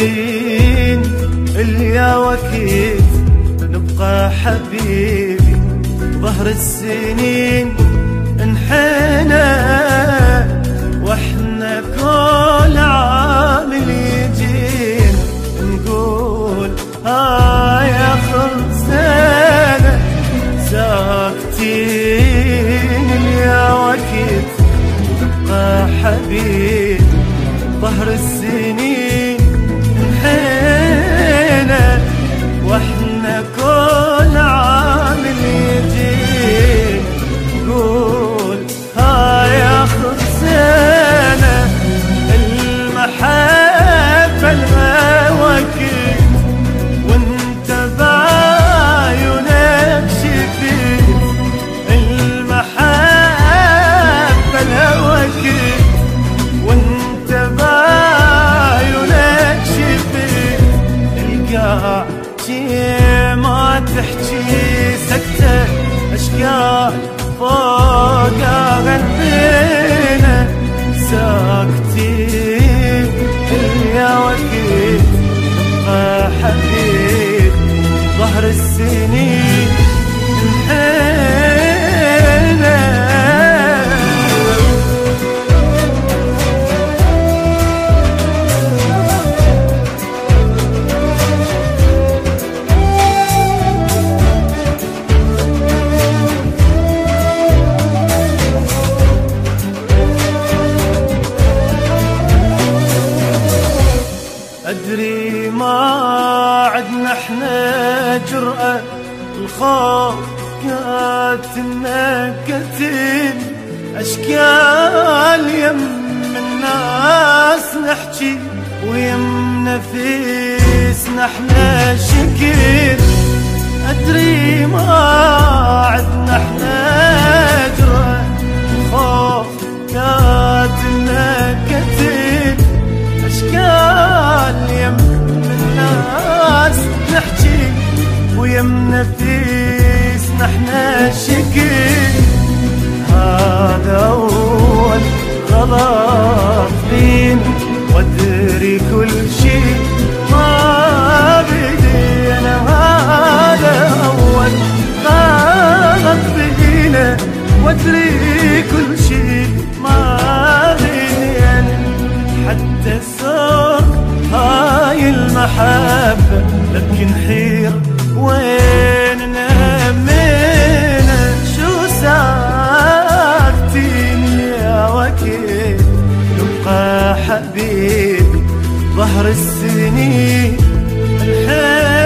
ساكتين اليا وكيف نبقى حبيبي. ظهر السنين انحنى وإحنا كل عام يجينا نقول هاي شي ما تحكي سكتة اشكال فوق قلبنا. ساكتين يا نبقى حبيب ظهر السنين. إحنا جرأة الخوف قاتلنا قتل أشكال يم الناس نحكي ويم نفيسنا إحنا شكل أدري ما عدنا إحنا هذا اول غلط فينا وادري كل شي ما بدينا هذا اول غلط فينا وادري كل شي ما بدينا حتى السوق هاي المحبة. لكن حير وين حبيبي ظهر السنين الحين